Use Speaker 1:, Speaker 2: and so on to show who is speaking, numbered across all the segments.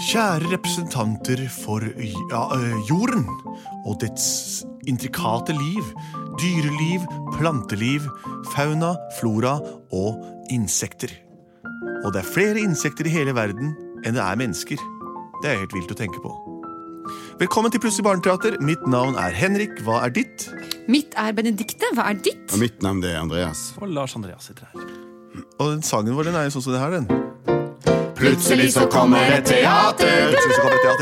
Speaker 1: Kjære representanter for ja, øh, jorden og dets intrikate liv, dyreliv, planteliv, fauna, flora og insekter. Og det er flere insekter i hele verden enn det er mennesker. Det er helt vilt å tenke på. Velkommen til Plutselig barneteater. Mitt navn er Henrik. Hva er ditt?
Speaker 2: Mitt er Benedikte. Hva er ditt?
Speaker 3: Og mitt navn det er Andreas.
Speaker 4: Og Lars Andreas sitter her.
Speaker 1: Og den sangen vår den er jo sånn som det her, den.
Speaker 3: Plutselig så kommer et teater.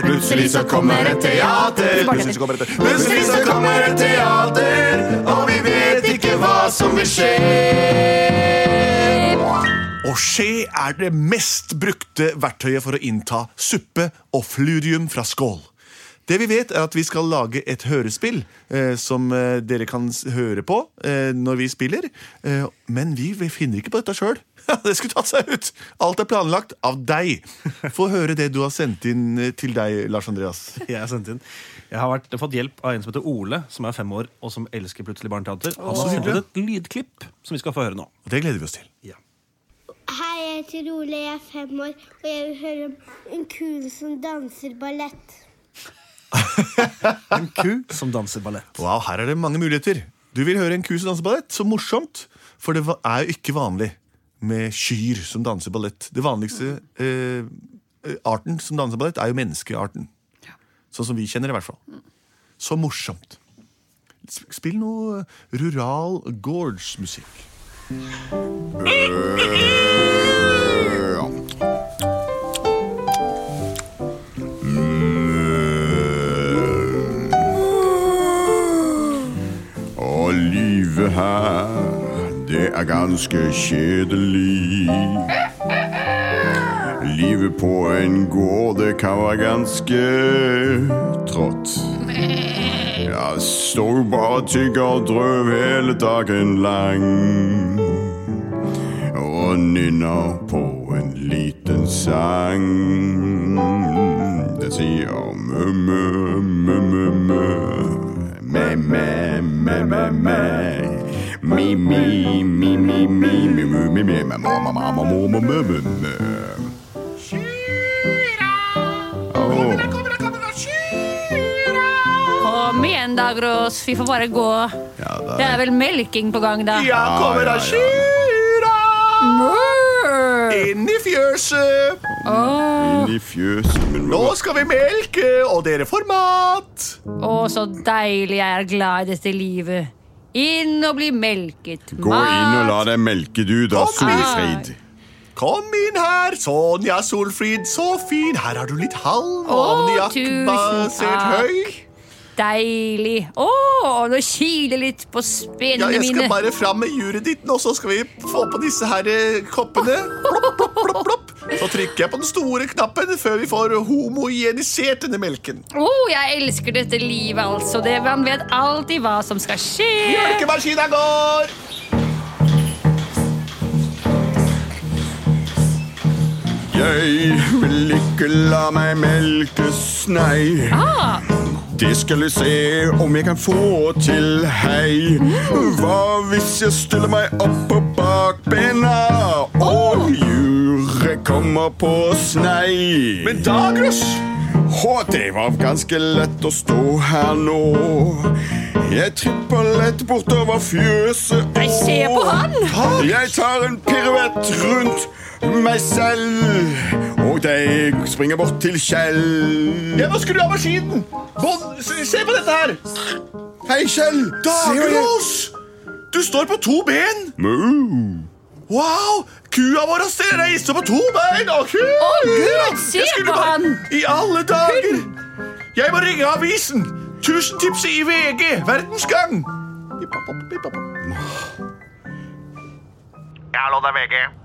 Speaker 1: Plutselig så kommer et teater.
Speaker 3: Plutselig så kommer et teater. Og vi vet ikke hva som vil skje.
Speaker 1: Og skje er det mest brukte verktøyet for å innta suppe og fludium fra skål. Det vi vet er at vi skal lage et hørespill eh, som eh, dere kan høre på eh, når vi spiller. Eh, men vi, vi finner ikke på dette sjøl. det skulle tatt seg ut! Alt er planlagt av deg. Få høre det du har sendt inn eh, til deg, Lars Andreas.
Speaker 4: Jeg har sendt inn. Jeg har vært, fått hjelp av en som heter Ole, som er fem år og som elsker Plutselig barneteater. Han har sendt inn et lydklipp som vi skal få høre nå.
Speaker 1: Og det gleder vi oss til.
Speaker 4: Ja.
Speaker 5: Hei, jeg heter Ole, jeg er fem år, og jeg vil høre om en ku som danser ballett.
Speaker 4: En ku som danser ballett.
Speaker 1: Wow, her er det mange muligheter. Du vil høre en ku som danser ballett? Så morsomt! For det er jo ikke vanlig med kyr som danser ballett. Det vanligste eh, eh, arten som danser ballett, er jo menneskearten. Sånn som vi kjenner det, i hvert fall. Så morsomt. Spill noe rural gorge-musikk.
Speaker 3: Og er ganske kjedelig. Livet på en gård, det kan være ganske trått. Jeg står bare og drøv hele dagen lang. Og nynner på en liten sang. Den sier Mi,
Speaker 2: Kom igjen, da, Grås. Vi får bare gå. Det er vel melking på gang, da.
Speaker 1: Ja, kommer da
Speaker 2: kyra
Speaker 1: inn i fjøset.
Speaker 3: Inn i fjøset
Speaker 1: Nå skal vi melke, og dere får mat.
Speaker 2: Å, så deilig. Jeg er glad i dette livet. Inn og bli melket.
Speaker 3: Gå inn og la deg melke, du, da,
Speaker 1: Kom.
Speaker 3: Solfrid.
Speaker 1: Kom inn her, Sonja Solfrid, så fin. Her har du litt
Speaker 2: takk.
Speaker 1: høy.
Speaker 2: Deilig. Å, nå kiler litt på
Speaker 1: Ja, jeg skal
Speaker 2: mine.
Speaker 1: bare fram med juret ditt nå, så skal vi få på disse her eh, koppene. Plopp, plopp, plopp, plopp. Så trykker jeg på den store knappen før vi får homogenisert denne melken.
Speaker 2: Å, jeg elsker dette livet, altså. Det, man vet alltid hva som skal skje.
Speaker 1: Mjølkemaskina går!
Speaker 3: Jeg vil ikke la meg melkes, nei.
Speaker 2: Ah,
Speaker 3: Det skal jeg se om jeg kan få til, hei. Hva hvis jeg stiller meg opp på bakbena og juret kommer på snei?
Speaker 1: Men Dagros,
Speaker 3: Å, det var ganske lett å stå her nå. Jeg tripper lett bortover fjøset.
Speaker 2: Nei, se på han!
Speaker 3: Jeg tar en piruett rundt meg selv. Og jeg springer bort til Kjell.
Speaker 1: jeg må skru av maskinen. Bon, se, se på dette her.
Speaker 3: Hei, Kjell.
Speaker 1: Dagros, du står på to ben. Wow, kua vår har reist på to bein. Å,
Speaker 2: Gud, se på
Speaker 1: bare-
Speaker 2: han!
Speaker 1: I alle dager! Jeg må ringe avisen. Tusentipset i VG. Verdensgang. Ja, hallo, det er VG.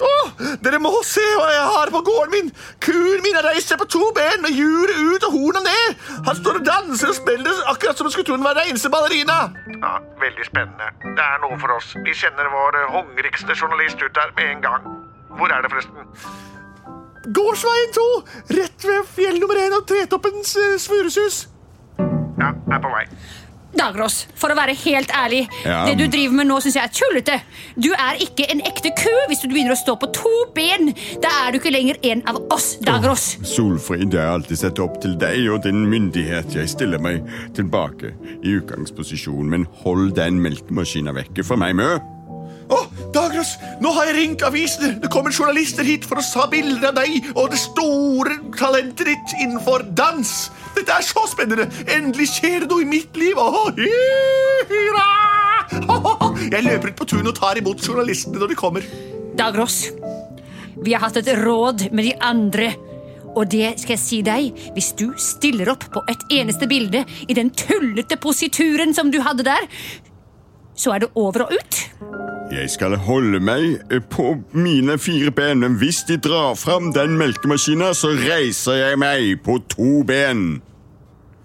Speaker 1: Åh, dere må se hva jeg har på gården min. Kuen min har reist seg på to ben med juret ut og horna ned. Han står og danser og spiller akkurat som om skulle tro han var den eneste ballerina.
Speaker 6: Ja, Veldig spennende. Det er noe for oss. Vi kjenner vår eh, hungrigste journalist ut der med en gang. Hvor er det, forresten?
Speaker 1: Gårdsveien 2, rett ved fjell nummer 1 og Tretoppens uh, svureshus.
Speaker 6: Ja, er på vei.
Speaker 2: Dagros, for å være helt ærlig,
Speaker 3: Ja.
Speaker 2: det du driver med nå, syns jeg er tullete. Du er ikke en ekte ku hvis du begynner å stå på to ben. Da er du ikke lenger en av oss, Dagros.
Speaker 3: Solfrid, jeg har alltid sett opp til deg og din myndighet. Jeg stiller meg tilbake i utgangsposisjon, men hold den melkemaskinen vekke fra meg, Mø.
Speaker 1: Dagros, nå har jeg ringt avisene. Det kommer journalister hit for å ta bilder av deg og det store talentet ditt innenfor dans. Dette er så spennende. Endelig skjer det noe i mitt liv. Oh, hurra! Jeg løper ut på tun og tar imot journalistene når de kommer.
Speaker 2: Dag Ross, vi har hatt et råd med de andre. Og det skal jeg si deg, hvis du stiller opp på et eneste bilde i den tullete posituren som du hadde der, så er det over og ut.
Speaker 3: Jeg skal holde meg eh, på mine fire ben, men hvis de drar fram den melkemaskinen, så reiser jeg meg på to ben.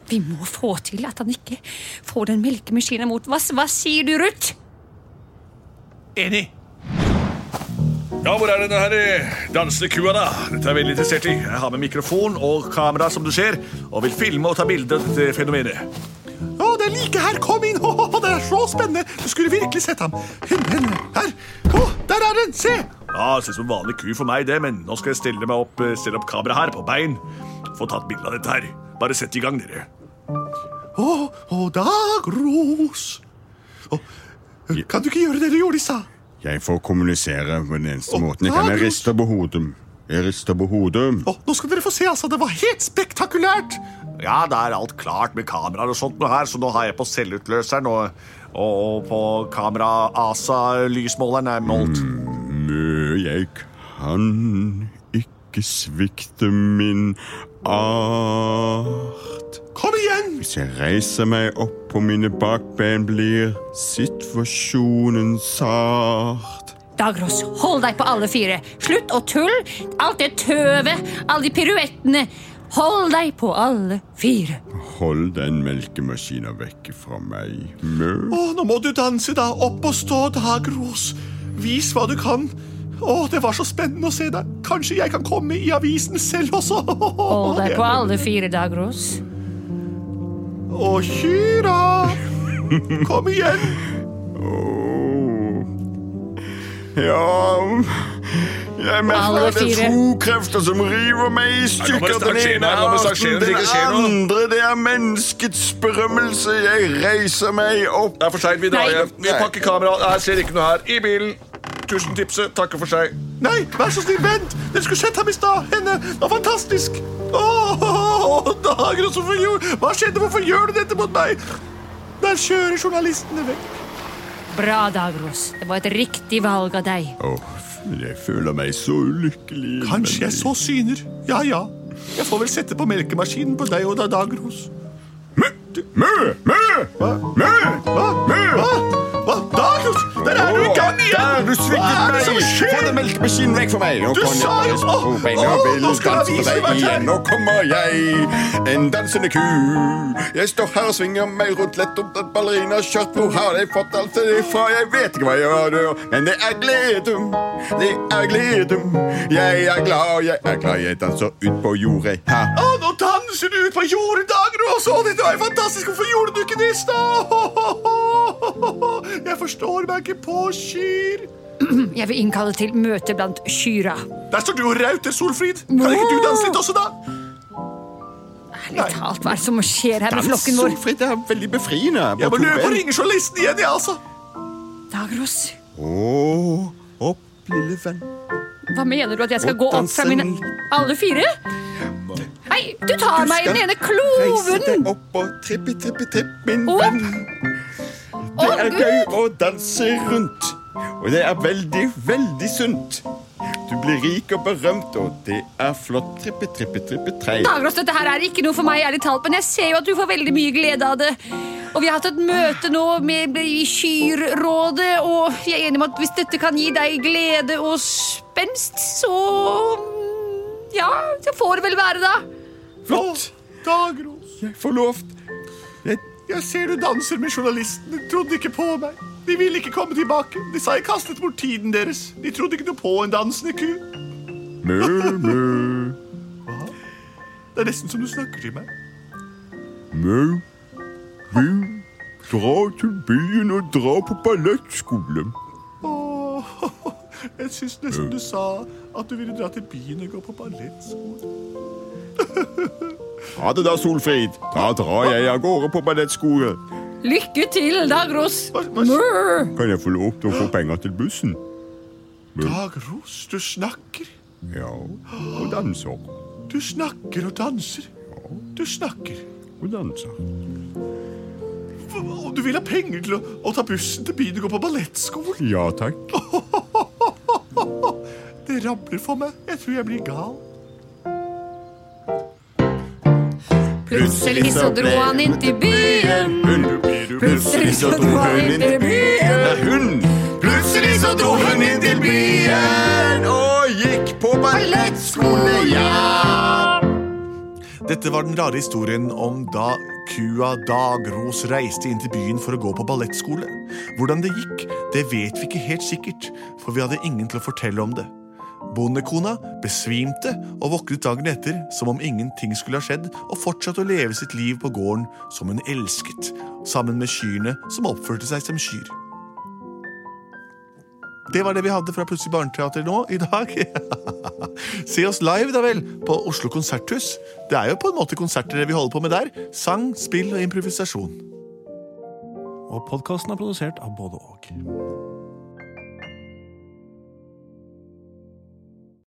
Speaker 2: Vi må få til at han ikke får den melkemaskinen mot oss. hva sier du, Ruth?
Speaker 1: Enig.
Speaker 6: Ja, hvor er denne her eh, dansende kua, da? Dette er veldig interessert i. Jeg har med mikrofon og kamera, som du ser, og vil filme og ta bilde av dette fenomenet.
Speaker 1: Å, det er like her. Kom inn. Ho, ho, så spennende. Du skulle virkelig sett ham. Her. Å, der er den. Se.
Speaker 6: Ja, det ser ut som en vanlig ku for meg, det, men nå skal jeg stelle meg opp, eh, stelle opp kamera her på bein. Få tatt bilde av dette her. Bare sett i gang, dere.
Speaker 1: Å, å, Dagros. Å, kan du ikke gjøre det du gjorde i stad?
Speaker 3: Jeg får kommunisere på den eneste måten jeg kan. Jeg rister på hodet. Jeg rister på hodet.
Speaker 1: Oh, nå skal dere få se, altså. Det var helt spektakulært.
Speaker 6: Ja, da er alt klart med kameraer og sånt nå her, så nå har jeg på selvutløseren og, og, og på kamera ASA-lysmåleren er målt.
Speaker 3: Mm, jeg kan ikke svikte min art.
Speaker 1: Kom igjen.
Speaker 3: Hvis jeg reiser meg opp på mine bakben, blir situasjonen sart.
Speaker 2: Dagros, hold deg på alle fire. Slutt å tulle. Alt det tøvet, alle de piruettene. Hold deg på alle fire.
Speaker 3: Hold den melkemaskinen vekk fra meg, Mø.
Speaker 1: Å, nå må du danse, da. Opp og stå, Dagros. Vis hva du kan. Å, det var så spennende å se deg. Kanskje jeg kan komme i avisen selv også.
Speaker 2: Hold deg på alle fire, Dagros.
Speaker 1: Å, Kyra. Kom igjen.
Speaker 3: Ja Jeg merker at det er to krefter som river meg i stykker. Den ene er arten, den andre det er menneskets berømmelse. Jeg reiser meg opp.
Speaker 6: Det er for seint, vi drar hjem. Vi pakker kamera. Jeg ser ikke noe her. I bilen. Tusen tipset. Takker for seg.
Speaker 1: Nei, vær så snill, vent. Dere skulle sett ham i stad. Henne. Det var fantastisk. Å, Dagros, hvorfor gjorde Hva skjedde? Hvorfor gjør du dette mot meg? Der kjører journalistene vekk.
Speaker 2: Bra, Dagros. Det var et riktig valg av deg.
Speaker 3: Åh, jeg føler meg så ulykkelig.
Speaker 1: Kanskje jeg så syner. Ja, ja. Jeg får vel sette på melkemaskinen på deg og da, Dagros.
Speaker 3: Mø! Mø! Mø!
Speaker 1: Hva?
Speaker 3: Mø!
Speaker 1: Hva?
Speaker 3: Mø!
Speaker 1: Hva? Hva? Dagros, der er du i gang!
Speaker 3: Der, du sviktet meg! Få den melkemaskinen vekk fra meg! Nå
Speaker 1: Du sa jo-
Speaker 3: og
Speaker 1: åh, nå skal
Speaker 3: danse
Speaker 1: vise
Speaker 3: med deg igjen. Nå kommer jeg, en dansende ku. Jeg står her og svinger meg rundt lett om et ballerinaskjørt. Hvor har jeg fått alt det fra? Jeg vet ikke hva jeg gjør, men det er glede. Det er glede. Jeg er glad, jeg er glad. Jeg danser ut på jordet her.
Speaker 1: Å, nå danser du ut på jordet, Dagros! Det var fantastisk! Hvorfor gjorde du ikke det i stad? Forstår meg ikke på kyr.
Speaker 2: Jeg vil innkalle til møte blant kyra.
Speaker 1: Der står du og rauter, Solfrid. Kan ikke du danse litt også, da?
Speaker 2: Ærlig talt, hva er det som skjer her med flokken vår?
Speaker 3: Solfrid, det er veldig befriende.
Speaker 1: Jeg må løpe og ringe journalisten igjen, jeg, altså.
Speaker 2: Dagros,
Speaker 3: Åh, opp, lille venn.
Speaker 2: hva mener du at jeg skal gå opp fra mine alle fire? Nei, du tar meg i den ene
Speaker 3: Reise deg
Speaker 2: kloven!
Speaker 3: opp og trippi, trippi, tripp, min venn. Det er gøy å danse rundt, og det er veldig, veldig sunt. Du blir rik og berømt, og det er flott. Trippe, trippe, trippe, trei.
Speaker 2: Dagros, dette her er ikke noe for meg, ærlig talt, men jeg ser jo at du får veldig mye glede av det. Og vi har hatt et møte nå med i Kyrrådet, og vi er enige om at hvis dette kan gi deg glede og spenst, så Ja, det får det vel være, da.
Speaker 3: Flott.
Speaker 1: Dagros,
Speaker 3: Jeg får lov. Jeg,
Speaker 1: ser du danser med journalisten. De trodde ikke på meg. De ville ikke komme tilbake. De sa jeg kastet bort tiden deres. De trodde ikke noe på en dansende ku.
Speaker 3: mø, mø,
Speaker 1: Det er nesten som du snakker til meg.
Speaker 3: mø, mø. Dra til byen og dra på ballettskole.
Speaker 1: Åh, jeg syns nesten du sa at du ville dra til byen og gå på ballettskole.
Speaker 3: Ha det da, Solfrid. Da drar jeg av gårde på ballettskole.
Speaker 2: Lykke til, Dagros. Mør.
Speaker 3: Kan jeg få lov til å få penger til bussen?
Speaker 1: Dag Ros, du snakker.
Speaker 3: Ja, og danser.
Speaker 1: Du snakker og danser. Du snakker.
Speaker 3: Og danser.
Speaker 1: Og du vil ha penger til å, å ta bussen til byen og gå på ballettskole?
Speaker 3: Ja takk.
Speaker 1: Det rabler for meg. Jeg tror jeg blir gal.
Speaker 2: Plutselig så dro han inn til byen.
Speaker 3: Plutselig så dro hun inn til byen. Nei, hun. Plutselig så dro hun inn til byen og gikk på ballettskole, ja.
Speaker 1: Dette var den rare historien om da kua Dagros reiste inn til byen for å gå på ballettskole. Hvordan det gikk, det vet vi ikke helt sikkert, for vi hadde ingen til å fortelle om det. Bondekona besvimte og våknet dagen etter som om ingenting skulle ha skjedd, og fortsatte å leve sitt liv på gården som hun elsket, sammen med kyrne som oppførte seg som kyr. Det var det vi hadde fra Plutselig barneteater nå i dag. Se oss live, da vel, på Oslo Konserthus. Det er jo på en måte konserter vi holder på med der. Sang, spill og improvisasjon.
Speaker 4: Og podkasten er produsert av både og.